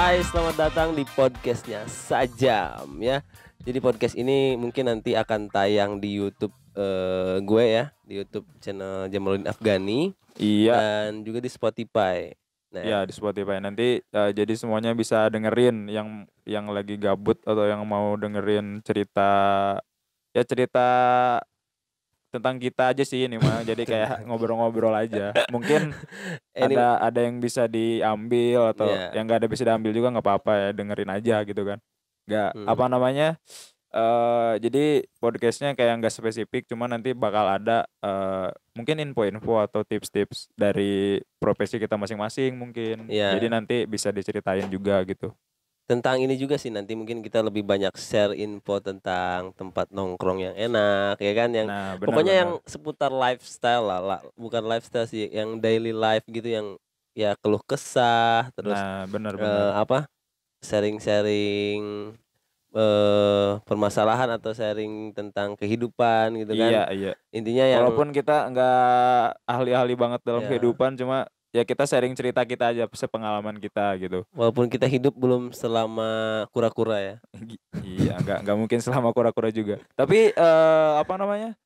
Hai, selamat datang di podcastnya Sajam ya. Jadi podcast ini mungkin nanti akan tayang di YouTube eh, gue ya, di YouTube channel Jamaluddin Afgani Iya, dan juga di Spotify. Nah, ya di Spotify nanti eh, jadi semuanya bisa dengerin yang yang lagi gabut atau yang mau dengerin cerita ya cerita tentang kita aja sih ini mah. Jadi kayak ngobrol-ngobrol aja. Mungkin ini ada ada yang bisa diambil atau Iya. yang nggak ada bisa diambil juga nggak apa-apa ya dengerin aja gitu kan. Nggak Hmm. apa namanya? eh jadi podcastnya kayak nggak spesifik, cuma nanti bakal ada eh mungkin info-info atau tips-tips dari profesi kita masing-masing mungkin. Iya. Jadi nanti bisa diceritain juga gitu. Tentang ini juga sih nanti mungkin kita lebih banyak share info tentang tempat nongkrong yang enak ya kan yang Nah, benar, pokoknya benar. yang seputar lifestyle lah, lah, bukan lifestyle sih, yang daily life gitu yang ya keluh kesah terus nah benar eh, benar. apa sharing-sharing eh permasalahan atau sharing tentang kehidupan gitu kan Iya iya. intinya yang Walaupun kita nggak ahli-ahli banget dalam Ya. kehidupan, cuma ya kita sharing cerita kita aja, sepengalaman kita gitu. walaupun kita hidup belum selama kura-kura ya. Iya nggak nggak mungkin selama kura-kura juga. Tapi eh apa namanya?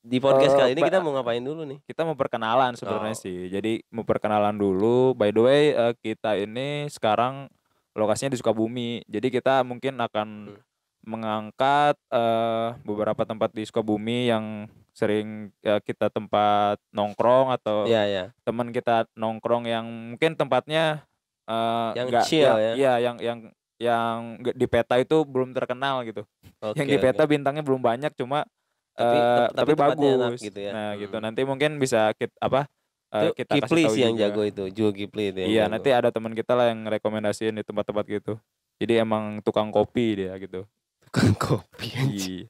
Di podcast Eh, kali ini kita mau ngapain dulu nih? Kita mau perkenalan sebenarnya Oh. sih. Jadi mau perkenalan dulu. By the way eh, kita ini sekarang lokasinya di Sukabumi. Jadi kita mungkin akan Hmm. mengangkat eh beberapa tempat di Sukabumi yang sering eh, kita tempat nongkrong atau ya ya teman kita nongkrong yang mungkin tempatnya eh, Yang nggak- chill yang- ya. iya yang yang yang di peta itu belum terkenal gitu. Oke yang di peta bintangnya belum banyak cuma Tapi- tep- tapi, tapi enak bagus. gitu ya. nah gitu. Hmm. nanti mungkin bisa kita apa itu kita Kipli kasih tahu sih yang juga. jago itu Jual Kipli itu iya nanti ada teman kita lah yang rekomendasiin di tempat-tempat gitu. Jadi emang tukang kopi dia gitu. Tukang kopi iya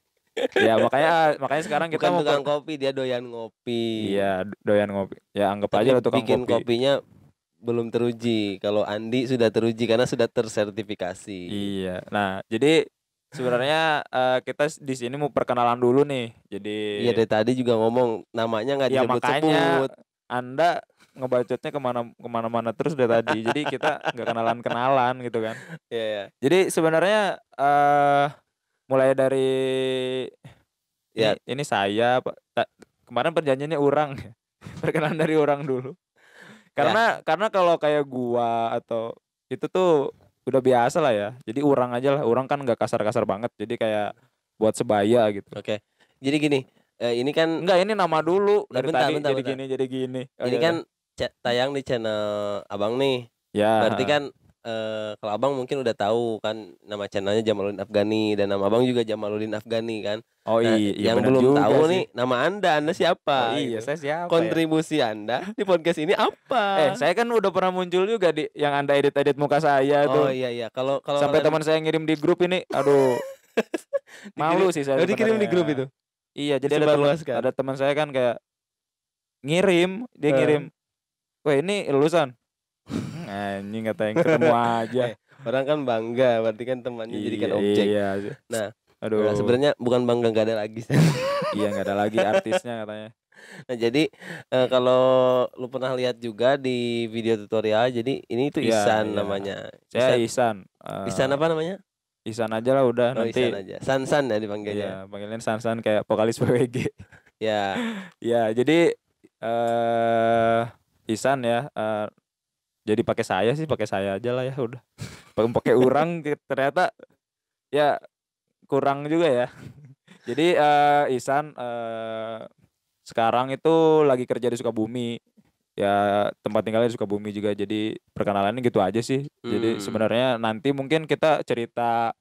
ya makanya makanya sekarang kita bukan mau tukang kopi dia doyan ngopi iya doyan ngopi ya anggap Tapi aja lah tukang bikin kopi kopinya belum teruji kalau Andi sudah teruji karena sudah tersertifikasi Iya. Nah, jadi sebenarnya eh, kita di sini mau perkenalan dulu nih. Jadi Iya dari tadi juga ngomong namanya nggak ya disebut makanya sebut Anda ngebacotnya ke mana ke mana-mana terus dari tadi. Jadi kita nggak kenalan-kenalan gitu kan. Iya ya Jadi sebenarnya eh mulai dari Ya. ini, ini saya Pak. Kemarin perjanjiannya orang perkenalan dari orang dulu. Karena karena kalau kayak gua atau itu tuh udah biasa lah ya. Jadi orang aja lah. Orang kan nggak kasar-kasar banget. Jadi kayak buat sebaya gitu. oke jadi gini eh, ini kan Enggak ini nama dulu Nah, dari bentar, tadi bentar, jadi bentar. gini jadi gini. Oh, ini kan ca- tayang di channel abang nih ya. berarti kan eh, kalau abang mungkin udah tahu kan nama channelnya Jamaluddin Afgani dan nama abang juga Jamaluddin Afgani kan Oh Nah, iya, iya yang belum tahu sih. nih nama anda anda siapa Oh, iya, gitu. saya siapa ya? kontribusi anda di podcast ini apa Eh, saya kan udah pernah muncul juga di yang Anda edit-edit muka saya oh tuh. iya iya kalau kalau Sampai kalian- teman saya ngirim di grup ini, aduh. malu sih saya. Oh, dikirim di grup itu Iya, jadi ada teman ada teman saya kan kayak ngirim, dia Eh. ngirim. Wah, ini lulusan. Anjing kata yang ketemu aja. Eh, orang kan bangga berarti kan temannya jadikan objek Iya. Nah, aduh. Nah, sebenarnya bukan bangga gak ada lagi iya nggak ada lagi artisnya katanya. nah jadi eh, kalau lu pernah lihat juga di video tutorial jadi ini Iya, Isan iya. namanya Saya Isan, Isan. eh, Isan apa namanya Isan aja lah udah oh nanti. Isan aja Sansan ya dipanggilnya Iya, panggilin San-San kayak vokalis PWG. ya Ya, jadi eh Isan ya. eh, jadi pakai saya sih, pakai saya aja lah ya udah. Pakai pakai orang ternyata ya kurang juga ya. Jadi eh Isan eh sekarang itu lagi kerja di Sukabumi. Ya tempat tinggalnya di Sukabumi juga. Jadi perkenalannya gitu aja sih. Jadi Hmm. sebenarnya nanti mungkin kita cerita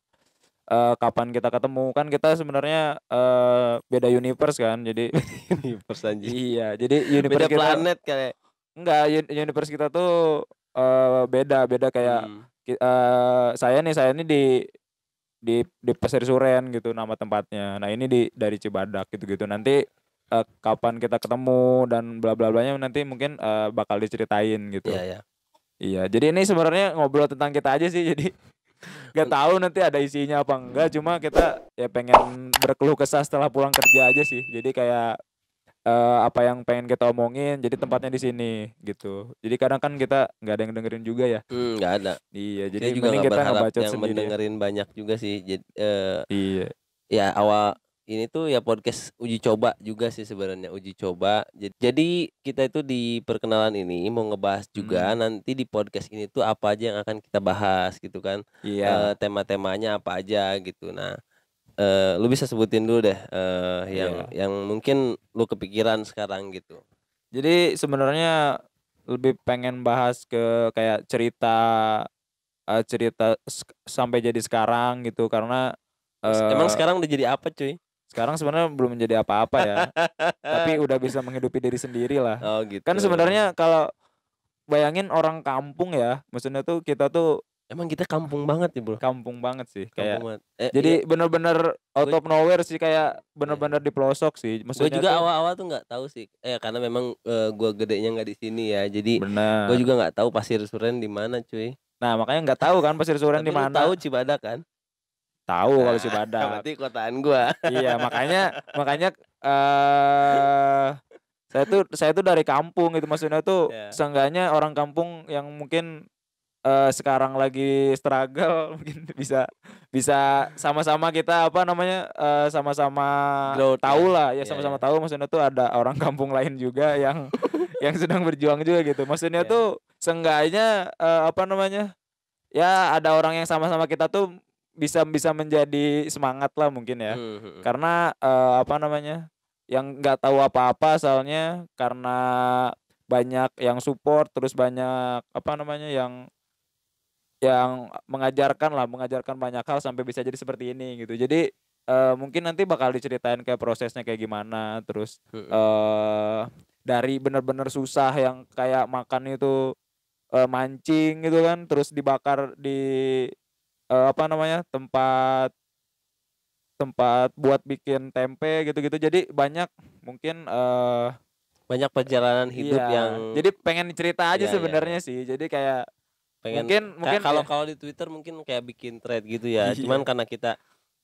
eh kapan kita ketemu kan kita sebenarnya eh beda universe kan. Jadi universe anjing Iya, jadi beda universe kita planet kayak enggak uni- universe kita tuh eh beda beda kayak Hmm. eh saya nih saya ini di di di Pasir Suren gitu nama tempatnya. Nah, ini di dari Cibadak gitu-gitu. Nanti eh, kapan kita ketemu dan bla bla blanya nanti mungkin eh, bakal diceritain gitu. Iya ya Iya, jadi ini sebenarnya ngobrol tentang kita aja sih. Jadi nggak tahu nanti ada isinya apa enggak. Cuma kita ya pengen berkeluh kesah setelah pulang kerja aja sih. Jadi kayak eh, apa yang pengen kita omongin jadi tempatnya di sini gitu jadi kadang kan kita nggak ada yang dengerin juga ya Hmm, nggak ada. iya Jadi juga mending nggak kita berharap ngebacot yang sendiri mendengerin banyak juga sih. Jadi eh, iya ya awal ini tuh ya podcast uji coba juga sih sebenarnya uji coba. Jadi, kita itu di perkenalan ini mau ngebahas juga Hmm. nanti di podcast ini tuh apa aja yang akan kita bahas gitu kan. iya Eh, tema-temanya apa aja gitu. Nah, eh lu bisa sebutin dulu deh eh yang Iya. yang mungkin lu kepikiran sekarang gitu. jadi sebenarnya lebih pengen bahas ke kayak cerita eh, cerita sampai jadi sekarang gitu karena eh, Emang sekarang udah jadi apa cuy? sekarang sebenarnya belum menjadi apa-apa ya tapi udah bisa menghidupi diri sendiri lah Oh gitu. kan sebenarnya kalau bayangin orang kampung ya maksudnya tuh kita tuh emang kita kampung banget ya, Bro. kampung banget sih kayak Kampung banget. Eh, jadi iya, bener-bener out of nowhere sih kayak bener-bener di pelosok sih gue maksudnya juga tuh awal-awal tuh nggak tahu sih. Eh karena memang eh, gua gedenya nggak di sini ya. Jadi gue juga nggak tahu pasir suren di mana cuy. nah makanya nggak tahu kan pasir suren di mana Tahu Cibadak kan? tahu kalau Nah, Cibadak Berarti kotaan gua. iya makanya makanya eh saya tuh saya tuh dari kampung gitu maksudnya tuh Ya. seenggaknya orang kampung yang mungkin eh sekarang lagi struggle mungkin bisa bisa sama-sama kita apa namanya eh, sama-sama tahu ya. lah ya Iya, sama-sama iya. tahu maksudnya tuh ada orang kampung lain juga yang yang sedang berjuang juga gitu maksudnya Iya. tuh seenggaknya eh, apa namanya ya ada orang yang sama-sama kita tuh bisa bisa menjadi semangat lah mungkin ya Hmm, hmm, hmm. karena eh, apa namanya yang nggak tahu apa-apa soalnya karena banyak yang support terus banyak apa namanya yang yang mengajarkan lah mengajarkan banyak hal sampai bisa jadi seperti ini gitu. Jadi eh, mungkin nanti bakal diceritain kayak prosesnya kayak gimana terus eh dari bener-bener susah yang kayak makan itu eh, mancing gitu kan terus dibakar di eh, apa namanya tempat tempat buat bikin tempe gitu-gitu. Jadi banyak mungkin eh Banyak perjalanan hidup iya, yang jadi pengen cerita aja Iya, iya, sebenarnya sih. Jadi kayak pengen mungkin mungkin kalau ya- kalau di Twitter mungkin kayak bikin thread gitu ya. Iya. Cuman karena kita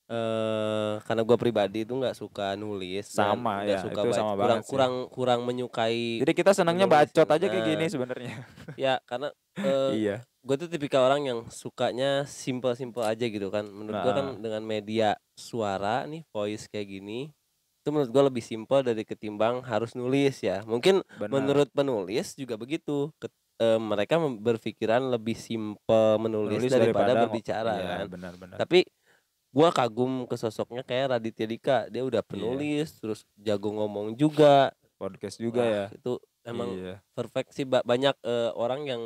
eh karena gua pribadi itu nggak suka nulis Sama, ya, suka itu baca- sama kurang sih. kurang kurang menyukai jadi kita senangnya bacot gitu. aja kayak gini Nah. sebenarnya ya karena eh, iya gue tuh tipikal orang yang sukanya simple-simple aja gitu kan menurut gua kan Nah. dengan media suara nih voice kayak gini itu menurut gua lebih simple dari ketimbang harus nulis ya mungkin benar menurut penulis juga begitu Ket- eh, mereka berpikiran lebih simple menulis, Nulis daripada, ngo- berbicara iya, kan benar-benar tapi gua kagum ke sosoknya kayak Raditya Dika dia Iya. udah penulis terus jago ngomong juga podcast juga Wah, ya itu emang iya. perfect sih Ba- banyak eh, orang yang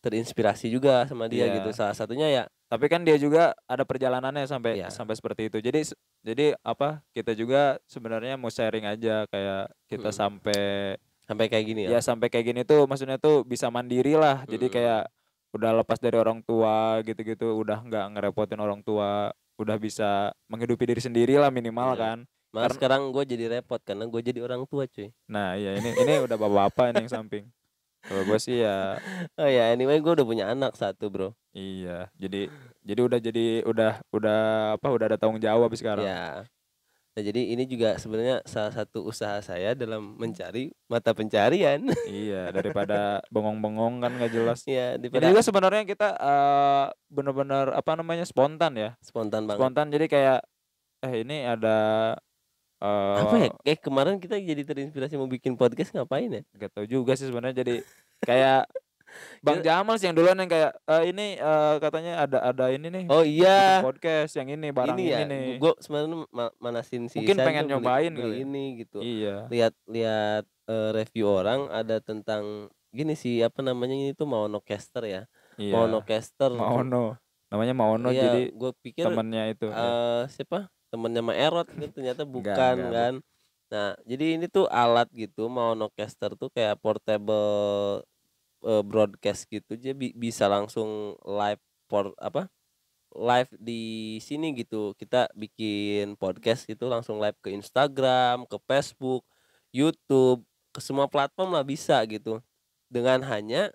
terinspirasi juga sama dia Iya. gitu salah satunya ya tapi kan dia juga ada perjalanannya sampai Iya. sampai seperti itu jadi jadi apa kita juga sebenarnya mau sharing aja kayak kita Mm. sampai sampai kayak gini ya? Ya, sampai kayak gini tuh maksudnya tuh bisa mandiri lah. Jadi Mm. kayak udah lepas dari orang tua gitu-gitu udah nggak ngerepotin orang tua udah bisa menghidupi diri sendiri lah minimal Iya. kan. Malah karena- sekarang gue jadi repot karena gue jadi orang tua cuy. Nah iya ini ini udah bapak-bapak ini yang samping. Kalau gue sih ya oh ya anyway gue udah punya anak satu bro. Iya jadi jadi udah jadi udah udah apa udah ada tanggung jawab sekarang. Ya nah jadi ini juga sebenarnya salah satu usaha saya dalam mencari mata pencarian. Iya daripada bengong-bengong kan nggak jelas. Ya Ini daripada juga sebenarnya kita eh, bener-bener apa namanya spontan ya. Spontan banget. Spontan jadi kayak eh ini ada eh apa ya? Eh kemarin kita jadi terinspirasi mau bikin podcast ngapain ya? Gak tau juga sih sebenarnya. Jadi kayak Bang Jamal sih yang duluan yang kayak "Eh, ini eh, katanya ada ada ini nih oh iya. podcast yang ini barang ini ini, ya nih. gue sebenarnya ma- manasin si Mungkin pengen tuh beli- nyobain beli kali ya. ini gitu. Iya. Lihat lihat eh, review orang ada tentang gini sih apa namanya ini tuh Maonocaster ya. Iya. Maonocaster Maono. Namanya Maono Iya, jadi gue pikir temennya itu. ya. eh siapa? Temennya Ma Erot kan ternyata bukan enggak, kan. nah jadi ini tuh alat gitu Maonocaster tuh kayak portable eh, broadcast gitu jadi bi- bisa langsung live por apa live di sini gitu. Kita bikin podcast gitu langsung live ke Instagram ke Facebook YouTube ke semua platform lah bisa gitu. Dengan hanya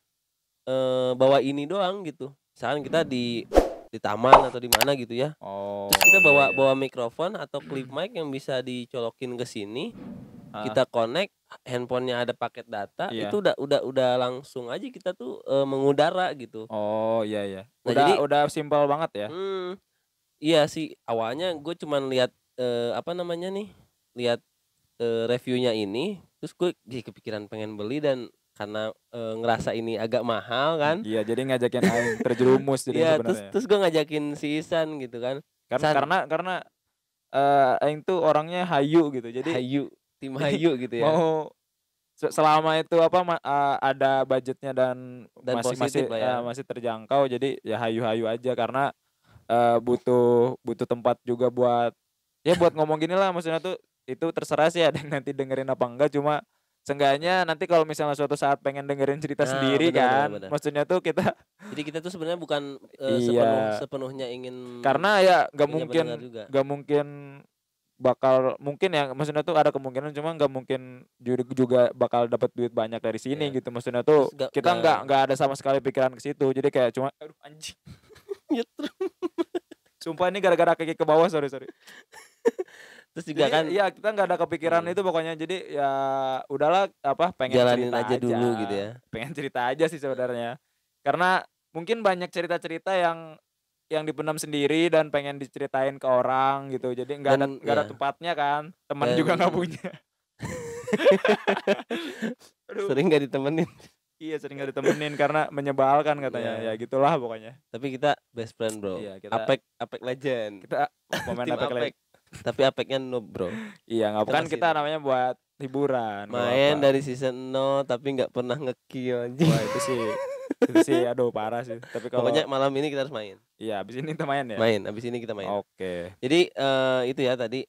eh, bawa ini doang gitu. Misalkan kita di di taman atau di mana gitu ya. Oh terus kita iya, bawa iya. bawa mikrofon atau clip mic yang bisa dicolokin ke sini Kita connect handphonenya ada paket data Iya. itu udah udah udah langsung aja kita tuh eh, mengudara gitu Oh iya iya. Nah, Udah jadi- udah simpel banget ya. Hmm, iya sih awalnya gue cuman lihat eh, apa namanya nih lihat eh, reviewnya ini terus gue jadi kepikiran pengen beli dan karena eh, ngerasa ini agak mahal kan Iya, jadi ngajakin aing terjerumus jadi Iya terus terus gue ngajakin si Isan gitu kan Karena San. karena karena eh aing tuh orangnya hayu gitu. Jadi Hayu tim Hayu gitu ya mau se- selama itu apa ma- ada budgetnya dan, Dan masih masih ya. masih terjangkau jadi ya hayu-hayu aja karena eh, butuh butuh tempat juga buat ya buat ngomong gini lah maksudnya tuh itu terserah sih ada yang nanti dengerin apa enggak cuma seenggaknya nanti kalau misalnya suatu saat pengen dengerin cerita Nah, sendiri benar, kan benar. maksudnya tuh kita jadi kita tuh sebenarnya bukan eh, Iya. sepenuh sepenuhnya ingin karena ya nggak mungkin nggak mungkin bakal mungkin ya maksudnya tuh ada kemungkinan cuma nggak mungkin ju- juga bakal dapat duit banyak dari sini Iya. gitu maksudnya tuh Terus nggak- kita nggak- nggak ada sama sekali pikiran ke situ jadi kayak cuma aduh anjing Nyetrum. sumpah ini gara-gara kaki ke bawah sorry sorry terus juga jadi kan ya kita nggak ada kepikiran Hmm. itu pokoknya jadi ya udahlah apa pengen jalanin cerita aja dulu gitu ya pengen cerita aja sih sebenarnya karena mungkin banyak cerita-cerita yang yang dipendam sendiri dan pengen diceritain ke orang gitu. Jadi nggak ada nggak ada ya. tempatnya kan. Teman juga nggak punya. Sering gak ditemenin. Iya sering nggak ditemenin karena menyebalkan katanya. Iya. ya gitulah pokoknya. Tapi kita best friend bro. Iya, kita- apek apek legend. kita pemain apek apek tapi apeknya noob bro. Iya nggak Kita masih- kita namanya buat hiburan main dari season 0 tapi nggak pernah ngekill anjing. Wah itu sih itu sih aduh parah sih. Tapi kalau pokoknya malam ini kita harus main. Iya abis ini kita main ya? Main abis ini kita main. Oke. Jadi eh, itu ya tadi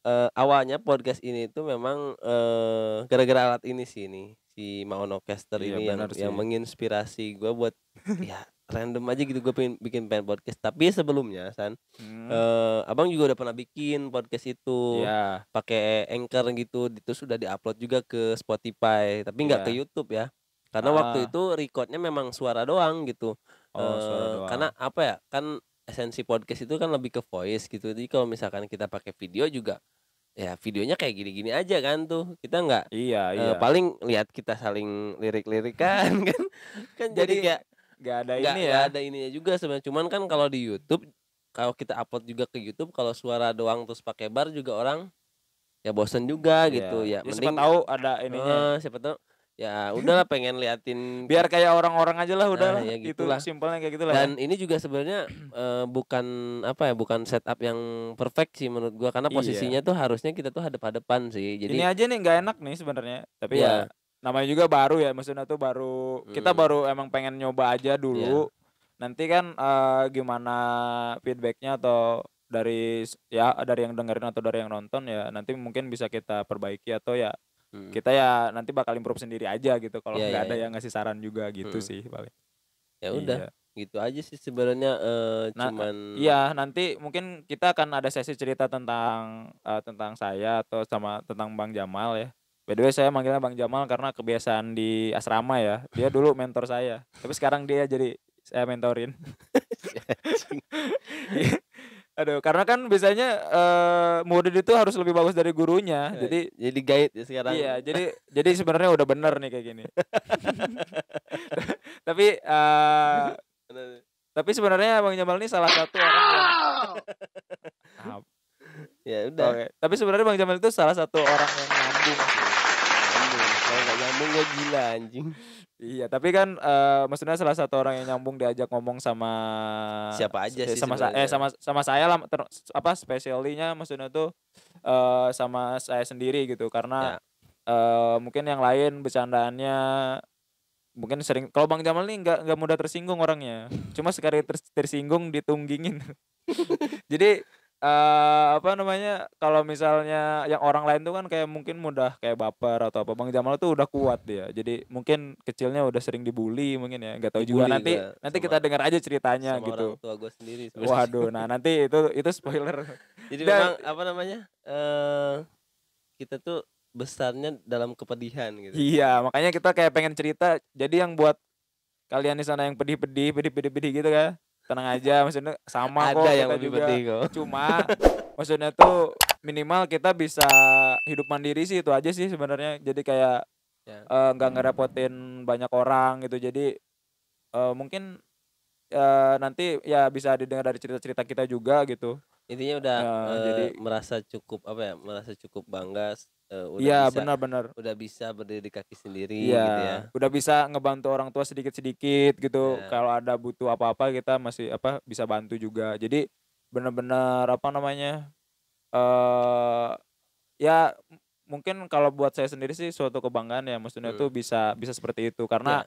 eh, awalnya podcast ini tuh memang eh, gara-gara alat ini sih ini si Maono Caster Iya, ini yang benar yang sih. menginspirasi gue buat ya random aja gitu gue pengen bikin pengen podcast. Tapi sebelumnya san Hmm, eh, abang juga udah pernah bikin podcast itu. Iya. Pakai anchor gitu itu sudah diupload juga ke Spotify tapi nggak Iya. ke YouTube ya. Karena waktu Ah. itu recordnya memang suara doang gitu. Oh Eh, suara doang. karena apa ya kan esensi podcast itu kan lebih ke voice gitu. Jadi kalau misalkan kita pakai video juga ya videonya kayak gini-gini aja kan tuh. Kita nggak iya eh, iya. paling lihat kita saling lirik-lirik kan kan. Kan jadi, Jadi kayak nggak ada nggak ini ya. ada ininya juga sebenarnya. Cuman kan kalau di YouTube kalau kita upload juga ke YouTube kalau suara doang terus pakai bar juga orang ya bosen juga gitu. Ya, siapa mending tahu ada ininya. Eh, siapa tahu. Ya udahlah pengen liatin biar kayak orang-orang aja lah udah Nah, ya itu gitulah. simpelnya kayak gitu lah ya. dan ini juga sebenarnya eh, bukan apa ya bukan setup yang perfect sih menurut gua. Karena Iya. posisinya tuh harusnya kita tuh hadap-hadapan sih. Jadi ini aja nih nggak enak nih sebenarnya. Tapi Iya. ya namanya juga baru ya maksudnya tuh baru kita Hmm. baru emang pengen nyoba aja dulu nanti kan eh, gimana feedbacknya atau dari ya dari yang dengerin atau dari yang nonton ya nanti mungkin bisa kita perbaiki atau ya hmm, kita ya nanti bakal improve sendiri aja gitu kalau Iya, nggak iya, ada iya. yang ngasih saran juga gitu Mm-mm. sih paling ya udah Iya. gitu aja sih sebenarnya eh, Nah, cuman Iya, nanti mungkin kita akan ada sesi cerita tentang eh, tentang saya atau sama tentang Bang Jamal ya. By the way, saya manggilnya Bang Jamal karena kebiasaan di asrama ya. Dia dulu mentor saya, tapi sekarang dia jadi saya mentorin. Aduh, karena kan biasanya eh murid itu harus lebih bagus dari gurunya. eh, Jadi jadi guide ya sekarang Iya, jadi jadi sebenarnya udah bener nih kayak gini. tapi eh tapi sebenarnya Bang Jamal ini salah satu orang yang ya udah Oke. Tapi sebenarnya Bang Jamal itu salah satu orang yang nyambung sih. Kalau nggak nyambung gue gila anjing Iya, tapi kan eh maksudnya salah satu orang yang nyambung diajak ngomong sama Siapa aja eh, sih sama sa- eh sebenarnya. sama sama saya lah ter, apa spesialnya maksudnya tuh eh sama saya sendiri gitu Ya. karena eh mungkin yang lain bercandaannya mungkin sering kalau Bang Jamal nih nggak nggak mudah tersinggung orangnya cuma sekali ters- tersinggung ditunggingin jadi eh apa namanya kalau misalnya yang orang lain tuh kan kayak mungkin mudah kayak baper atau apa Bang Jamal tuh udah kuat dia jadi mungkin kecilnya udah sering dibully mungkin ya nggak tahu juga. Nanti nanti sama- kita dengar aja ceritanya sama gitu. orang tua gue sendiri sebenarnya. waduh nah nanti itu itu spoiler. Jadi Dan- memang apa namanya eh kita tuh besarnya dalam kepedihan gitu. Iya makanya kita kayak pengen cerita jadi yang buat kalian di sana yang pedih-pedih pedih-pedih gitu kan tenang aja maksudnya sama kok ada yang kita lebih juga. pedih kok. Cuma maksudnya tuh minimal kita bisa hidup mandiri sih itu aja sih sebenarnya. Jadi kayak Ya. eh, nggak ngerepotin banyak orang gitu. Jadi eh, mungkin eh, nanti ya bisa didengar dari cerita-cerita kita juga gitu. Intinya udah Ya, eh, jadi- merasa cukup apa ya merasa cukup bangga eh, udah iya bisa benar-benar udah bisa berdiri di kaki sendiri Iya, gitu ya udah bisa ngebantu orang tua sedikit-sedikit gitu. Ya. Kalau ada butuh apa-apa kita masih apa bisa bantu juga. Jadi benar-benar apa namanya? eh ya m- mungkin kalau buat saya sendiri sih suatu kebanggaan ya maksudnya Hmm. tuh bisa bisa seperti itu karena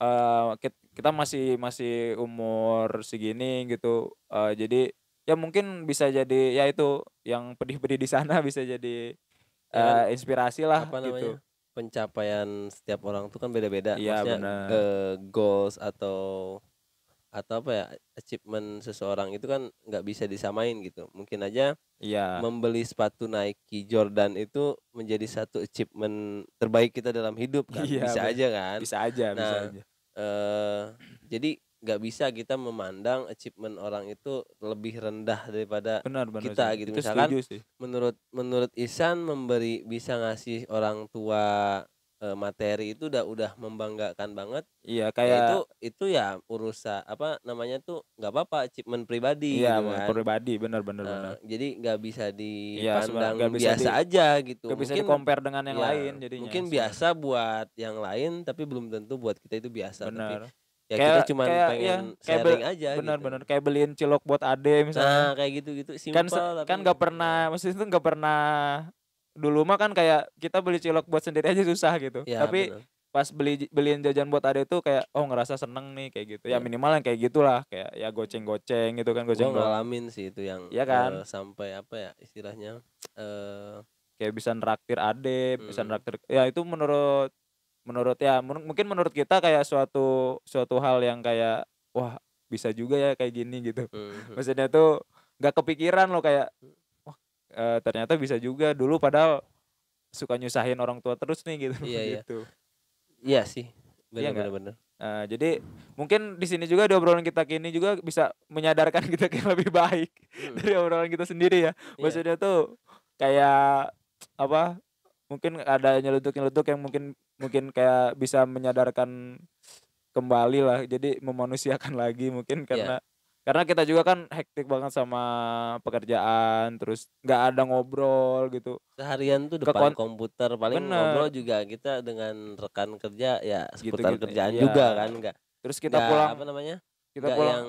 eh kit- kita masih masih umur segini gitu. eh jadi ya mungkin bisa jadi ya itu yang pedih-pedih di sana bisa jadi Ya eh, inspirasi lah apa gitu. namanya pencapaian setiap orang tuh kan beda-beda Iya, maksudnya benar. eh, goals atau atau apa ya achievement seseorang itu kan nggak bisa disamain gitu mungkin aja Iya. membeli sepatu Nike Jordan itu menjadi satu achievement terbaik kita dalam hidup kan Iya, bisa aja kan bisa aja bisa Nah, aja eh jadi nggak bisa kita memandang achievement orang itu lebih rendah daripada benar benar kita sih. gitu. Itu Misalkan sih. menurut menurut Isan memberi bisa ngasih orang tua eh, materi itu udah udah membanggakan banget. Iya Ya kayak itu itu ya urusan apa namanya tuh nggak apa-apa achievement pribadi iya gitu kan. pribadi. Benar benar Nah, benar. jadi nggak bisa Iya, dipandang nggak bisa biasa di- aja gitu. Gak bisa mungkin compare dengan yang ya, lain jadinya mungkin biasa buat yang lain tapi belum tentu buat kita itu biasa. Tapi benar ya Kayak- kita cuma kayak, pengen iya, kayak sharing aja benar gitu. kayak beliin cilok buat ade misalnya nah kayak gitu gitu kan simpel se- tapi kan nggak pernah maksudnya itu nggak pernah dulu mah kan kayak kita beli cilok buat sendiri aja susah gitu ya, tapi bener. pas beli beliin jajan buat ade itu kayak oh ngerasa seneng nih kayak gitu ya Iya. minimal yang kayak gitulah kayak ya goceng goceng gitu kan goceng doang. ngalamin sih itu yang Iya kan? eh, sampai apa ya istilahnya eh kayak bisa neraktir ade bisa Hmm. neraktir ya itu menurut menurut ya mun- mungkin menurut kita kayak suatu suatu hal yang kayak wah bisa juga ya kayak gini gitu maksudnya tuh nggak kepikiran loh kayak wah eh, ternyata bisa juga dulu padahal suka nyusahin orang tua terus nih gitu Iya, iya. gitu iya sih Iya bener nggak? bener bener Nah, jadi mungkin di sini juga di obrolan kita kini juga bisa menyadarkan kita kayak lebih baik Hmm. dari obrolan kita sendiri ya. Iya. Maksudnya tuh kayak apa? Mungkin ada nyeletuk-nyeletuk yang mungkin mungkin kayak bisa menyadarkan kembali lah. Jadi memanusiakan lagi mungkin Iya. karena karena kita juga kan hektik banget sama pekerjaan, terus nggak ada ngobrol gitu. seharian tuh depan kon- komputer paling Bener. ngobrol juga kita dengan rekan kerja ya seputar Gitu-gitu, kerjaan iya. juga kan enggak Terus kita pulang apa namanya kita nggak pulang yang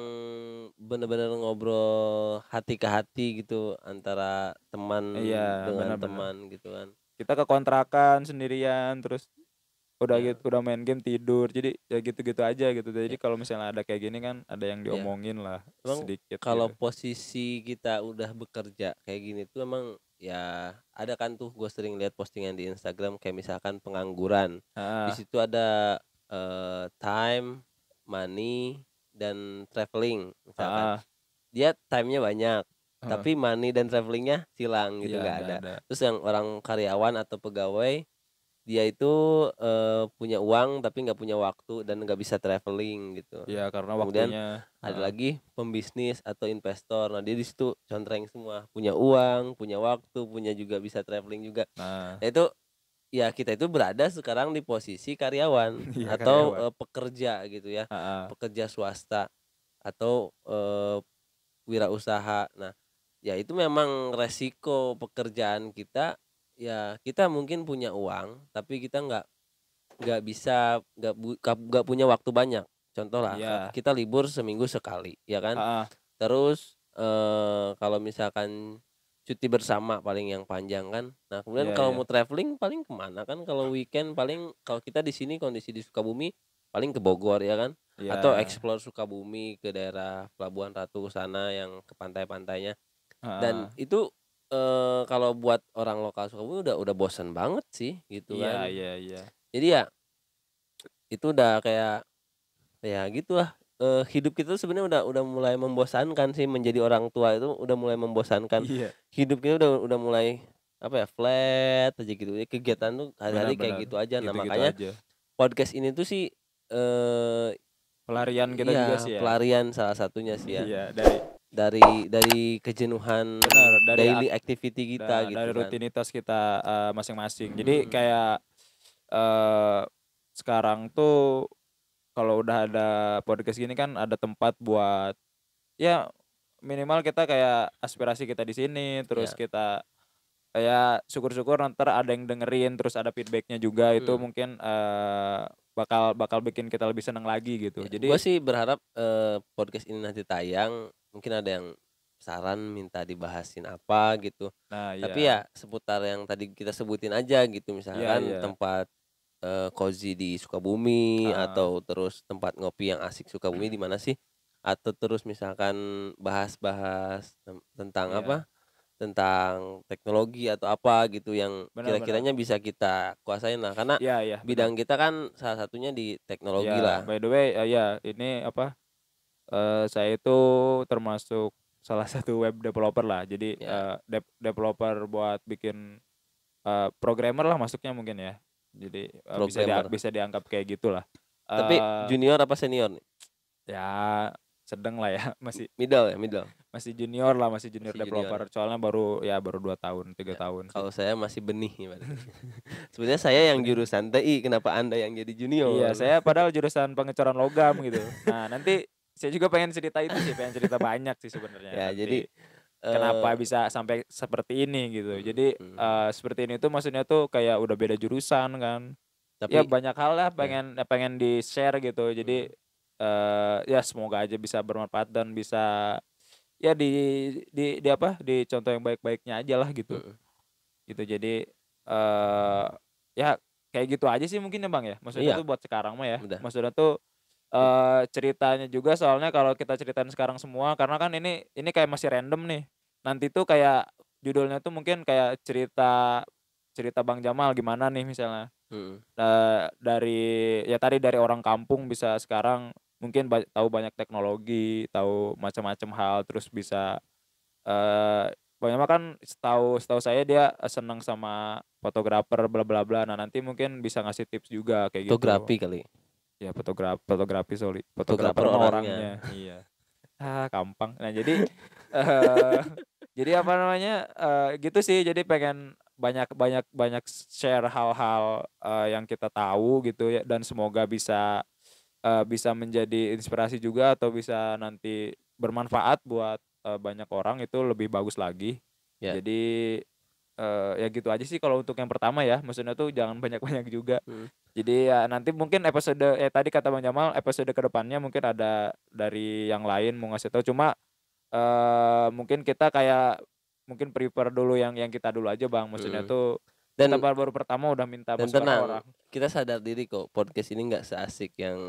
bener-bener ngobrol hati ke hati gitu antara teman Iya, dengan benar-benar. teman gitu kan kita ke kontrakan sendirian terus udah Iya. gitu udah main game tidur. Jadi ya gitu-gitu aja gitu. Jadi Iya. kalau misalnya ada kayak gini kan ada yang Iya. diomongin lah Emang sedikit kalau gitu. posisi kita udah bekerja kayak gini tuh emang ya ada kan tuh gue sering lihat postingan di Instagram kayak misalkan pengangguran. Ah, di situ ada eh, time money dan traveling misalkan. Ah, dia timenya banyak ah, tapi money dan travelingnya silang gitu iya, nggak nggak ada. Terus yang orang karyawan atau pegawai dia itu eh, punya uang tapi nggak punya waktu dan nggak bisa traveling gitu. Iya karena Kemudian waktunya ada ah, lagi pembisnis atau investor. Nah dia di situ contreng semua. Punya uang punya waktu punya juga bisa traveling juga. Nah. Nah itu ya kita itu berada sekarang di posisi karyawan Iya, atau karyawan. eh, pekerja gitu ya. Ah, pekerja swasta atau eh, wirausaha. Nah, ya itu memang resiko pekerjaan kita. Ya kita mungkin punya uang, tapi kita nggak nggak bisa nggak nggak punya waktu banyak. Contoh lah, Iya. kita libur seminggu sekali, ya kan? ah, Terus eh kalau misalkan cuti bersama paling yang panjang kan. Nah kemudian Iya, kalau iya. mau traveling paling ke mana kan? Kalau weekend paling kalau kita di sini kondisi di Sukabumi paling ke Bogor ya kan? iya, atau explore Sukabumi ke daerah Pelabuhan Ratu sana yang ke pantai-pantainya ah, dan itu eh, kalau buat orang lokal Sukabumi udah udah bosen banget sih gitu iya kan. iya iya. Jadi ya itu udah kayak ya gitulah. Eh, hidup kita sebenarnya udah udah mulai membosankan sih menjadi orang tua itu udah mulai membosankan. Iya. Hidup kita udah udah mulai apa ya flat aja gitu. Ya kegiatan tuh hari-hari kayak gitu aja. Nah Gitu-gitu makanya aja. podcast ini tuh sih eh pelarian kita iya, juga sih ya. pelarian salah satunya sih ya. Iya dari dari dari kejenuhan Benar, dari daily activity kita Da- gitu dari kan. rutinitas kita eh, masing-masing. Jadi Hmm. kayak eh sekarang tuh kalau udah ada podcast gini kan ada tempat buat ya minimal kita kayak aspirasi kita di sini terus Ya. kita kayak syukur-syukur ntar ada yang dengerin terus ada feedbacknya juga itu Hmm. mungkin eh bakal bakal bikin kita lebih seneng lagi gitu. Ya, Jadi gua sih berharap eh, podcast ini nanti tayang mungkin ada yang saran minta dibahasin apa gitu. nah Tapi ya seputar yang tadi kita sebutin aja gitu misalkan iya. tempat eh, cozy di Sukabumi Ah. atau terus tempat ngopi yang asik Sukabumi di mana sih? Atau terus misalkan bahas-bahas tentang Iya. apa? Tentang teknologi atau apa gitu yang kira-kiranya bisa kita kuasain lah karena ya ya benar. bidang kita kan salah satunya di teknologi Ya, lah. By the way, eh, ya ini apa? Eh saya itu termasuk salah satu web developer lah. Jadi Ya. eh, dep- developer buat bikin eh, programmer lah masuknya mungkin ya. Jadi eh, bisa Programmer. bisa dianggap kayak gitulah. Tapi Eh, junior apa senior nih? ya sedang lah ya, masih Middle ya, middle. masih junior lah, masih junior Masih developer. Soalnya baru ya baru dua tahun, tiga tahun. sih. Kalau saya masih benih. Sebenarnya saya yang jurusan TI, kenapa Anda yang jadi junior? Iya, saya padahal jurusan pengecoran logam gitu. Nah, nanti saya juga pengen cerita itu sih, pengen cerita banyak sih sebenarnya. Ya, Nanti. jadi kenapa eh, bisa sampai seperti ini gitu. Hmm, Jadi eh, seperti ini tuh maksudnya tuh kayak udah beda jurusan kan. tapi ya banyak hal lah pengen ya pengen di share gitu. Jadi eh ya semoga aja bisa bermanfaat dan bisa ya di di, di apa? di contoh yang baik-baiknya aja lah gitu. Mm. Gitu. Jadi eh ya kayak gitu aja sih mungkin ya Bang ya. Maksudnya Iya. tuh buat sekarang mah ya. Udah. Maksudnya tuh eh ceritanya juga soalnya kalau kita ceritain sekarang semua karena kan ini ini kayak masih random nih. Nanti tuh kayak judulnya tuh mungkin kayak cerita cerita Bang Jamal gimana nih misalnya. Mm. Da- dari ya tadi dari orang kampung bisa sekarang mungkin ba- tahu banyak teknologi, tahu macam-macam hal terus bisa eh banyak mah kan setahu setahu saya dia senang sama fotografer bla bla bla. Nah, nanti mungkin bisa ngasih tips juga kayak gitu. Fotografi kali. Ya fotografi fotografi sorry. Fotografer orangnya. orangnya. iya. Ah, gampang. Nah, jadi eh jadi apa namanya? eh gitu sih. Jadi pengen banyak banyak banyak share hal-hal eh, yang kita tahu gitu ya dan semoga bisa eh, bisa menjadi inspirasi juga atau bisa nanti bermanfaat buat eh, banyak orang itu lebih bagus lagi. Ya. Jadi eh, ya gitu aja sih kalau untuk yang pertama ya. Maksudnya tuh jangan banyak-banyak juga. Hmm. Jadi ya nanti mungkin episode eh tadi kata Bang Jamal episode ke depannya mungkin ada dari yang lain mau ngasih tahu cuma eh mungkin kita kayak mungkin prefer dulu yang yang kita dulu aja Bang. Maksudnya Mm. tuh Dan kita baru, baru pertama udah minta dan tenang, orang. kita sadar diri kok podcast ini nggak seasik yang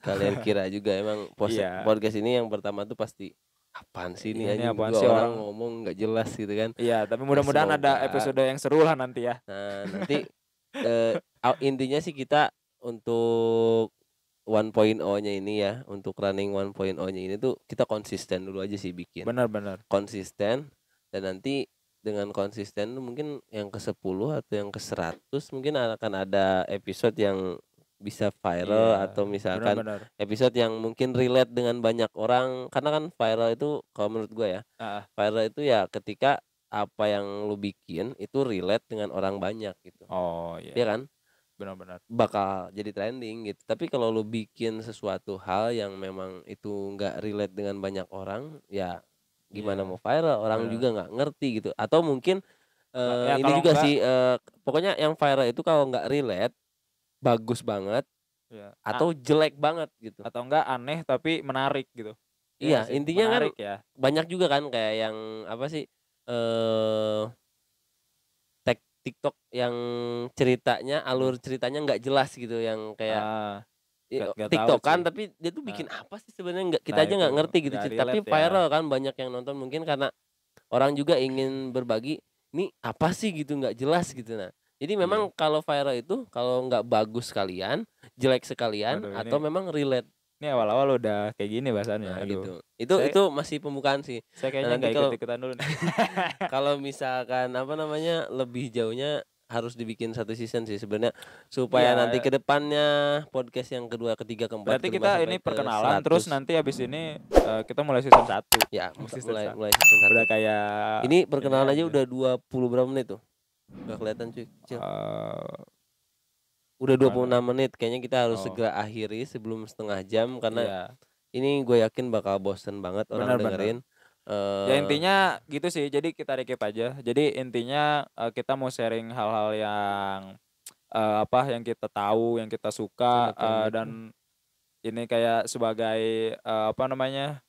kalian kira juga. Emang Iya. podcast ini yang pertama tuh pasti apaan sih ini Iya, ini anjing apaan sih orang orang- ngomong nggak jelas gitu kan. Iya, tapi mudah-mudahan ada episode yang seru lah nanti ya. Nah, nanti eh, aw- intinya sih kita untuk 1.0-nya ini ya, untuk running 1.0-nya ini tuh kita konsisten dulu aja sih bikin. Benar-benar. Konsisten dan nanti dengan konsisten tuh mungkin yang ke-10 atau yang ke-100 mungkin akan ada episode yang bisa viral Iya, atau misalkan Benar-benar. episode yang mungkin relate dengan banyak orang karena kan viral itu kalau menurut gue ya ah. viral itu ya ketika apa yang lu bikin itu relate dengan orang banyak gitu Oh ya iya, kan benar-benar. bakal jadi trending gitu tapi kalau lu bikin sesuatu hal yang memang itu nggak relate dengan banyak orang ya gimana Iya, mau viral orang benar. juga nggak ngerti gitu atau mungkin eh, ya ini juga nggak- sih eh, pokoknya yang viral itu kalau nggak relate bagus banget Iya. atau jelek banget gitu atau enggak aneh tapi menarik gitu. Iya, sih? intinya kan menarik ya. banyak juga kan kayak yang apa sih eh tek TikTok yang ceritanya alur ceritanya nggak jelas gitu yang kayak Ah, TikTok kan sih. tapi dia tuh bikin apa sih sebenarnya nggak kita Nah, aja nggak ngerti gitu Cid. tapi ya. viral kan banyak yang nonton mungkin karena orang juga ingin berbagi ini apa sih gitu nggak jelas gitu nah jadi memang kalau viral itu kalau nggak bagus sekalian jelek sekalian Waduh, atau ini- memang relate ini awal-awal udah kayak gini bahasannya. nah, gitu itu Saya- itu masih pembukaan sih Saya kayaknya nanti nggak ikut ikutan dulu kalau misalkan apa namanya lebih jauhnya harus dibikin satu season sih sebenarnya supaya Iya. nanti ke depannya podcast yang kedua, ketiga, keempat, Berarti kita ini ke perkenalan terus 100. nanti habis ini eh, kita mulai season 1. ya season mulai satu. mulai season satu. Udah kayak Ini perkenalan aja aja. udah 20 berapa menit tuh? Gak kelihatan cuy. Cil. Udah 26 mana? menit. Kayaknya kita harus Oh. segera akhiri sebelum setengah jam karena iya. ini gue yakin bakal bosen banget orang benar. dengerin. Ya Eh, intinya gitu sih. Jadi kita recap aja. Jadi intinya eh, kita mau sharing hal-hal yang eh, apa yang kita tahu, yang kita suka gitu. dan ini kayak sebagai eh, apa namanya?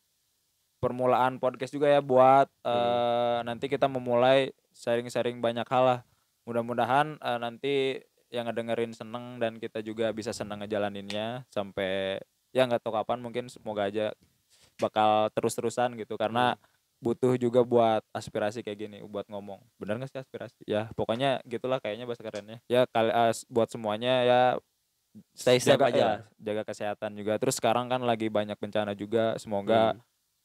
permulaan podcast juga ya buat Hmm. eh, nanti kita memulai sharing-sharing banyak hal lah. Mudah-mudahan eh, nanti yang ngedengerin seneng dan kita juga bisa seneng ngejalaninnya sampai ya nggak tahu kapan mungkin semoga aja bakal terus-terusan gitu. Karena butuh juga buat aspirasi kayak gini buat ngomong. Benar nggak sih aspirasi? Ya pokoknya gitulah kayaknya bahasa kerennya. Ya kali eh, buat semuanya ya Stay safe jaga aja ya, jaga kesehatan juga. Terus sekarang kan lagi banyak bencana juga. Semoga hmm,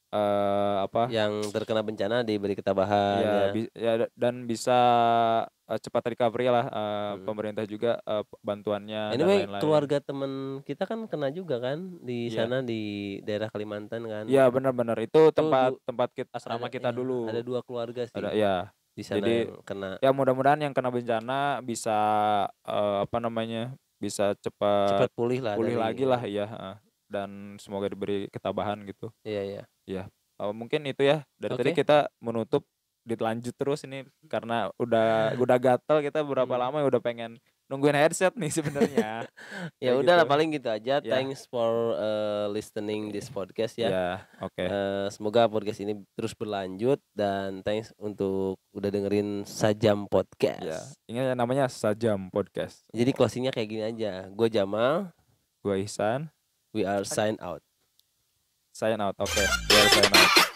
eh apa yang terkena bencana diberi ketabahan ya, ya. bi- ya da- dan bisa eh, cepat recovery lah eh, Hmm. pemerintah juga eh, bantuannya dan Anyway, lain-lain. keluarga temen kita kan kena juga kan di Iya. sana di daerah Kalimantan kan. Iya benar-benar itu tempat du- tempat kita asrama Ada- kita iya, dulu Ada dua keluarga sih ada ya di sana jadi- yang kena ya mudah-mudahan yang kena bencana bisa eh, apa namanya bisa cepat cepat pulih lah. pulih lagi lah ya dan semoga diberi ketabahan gitu Iya iya. Eh, mungkin itu ya dari tadi Oke. kita menutup dilanjut terus ini karena udah udah gatel kita berapa Hmm. lama ya udah pengen nungguin headset nih sebenarnya Ya udah lah gitu. paling gitu aja. Ya. Thanks for uh, listening this podcast ya. ya oke Eh, semoga podcast ini terus berlanjut dan thanks untuk udah dengerin Sajam ya Podcast. ini namanya sajam podcast Jadi closingnya kayak gini aja. Gue Jamal, gue Ihsan we are sign out. Sign out. Oke we are sign out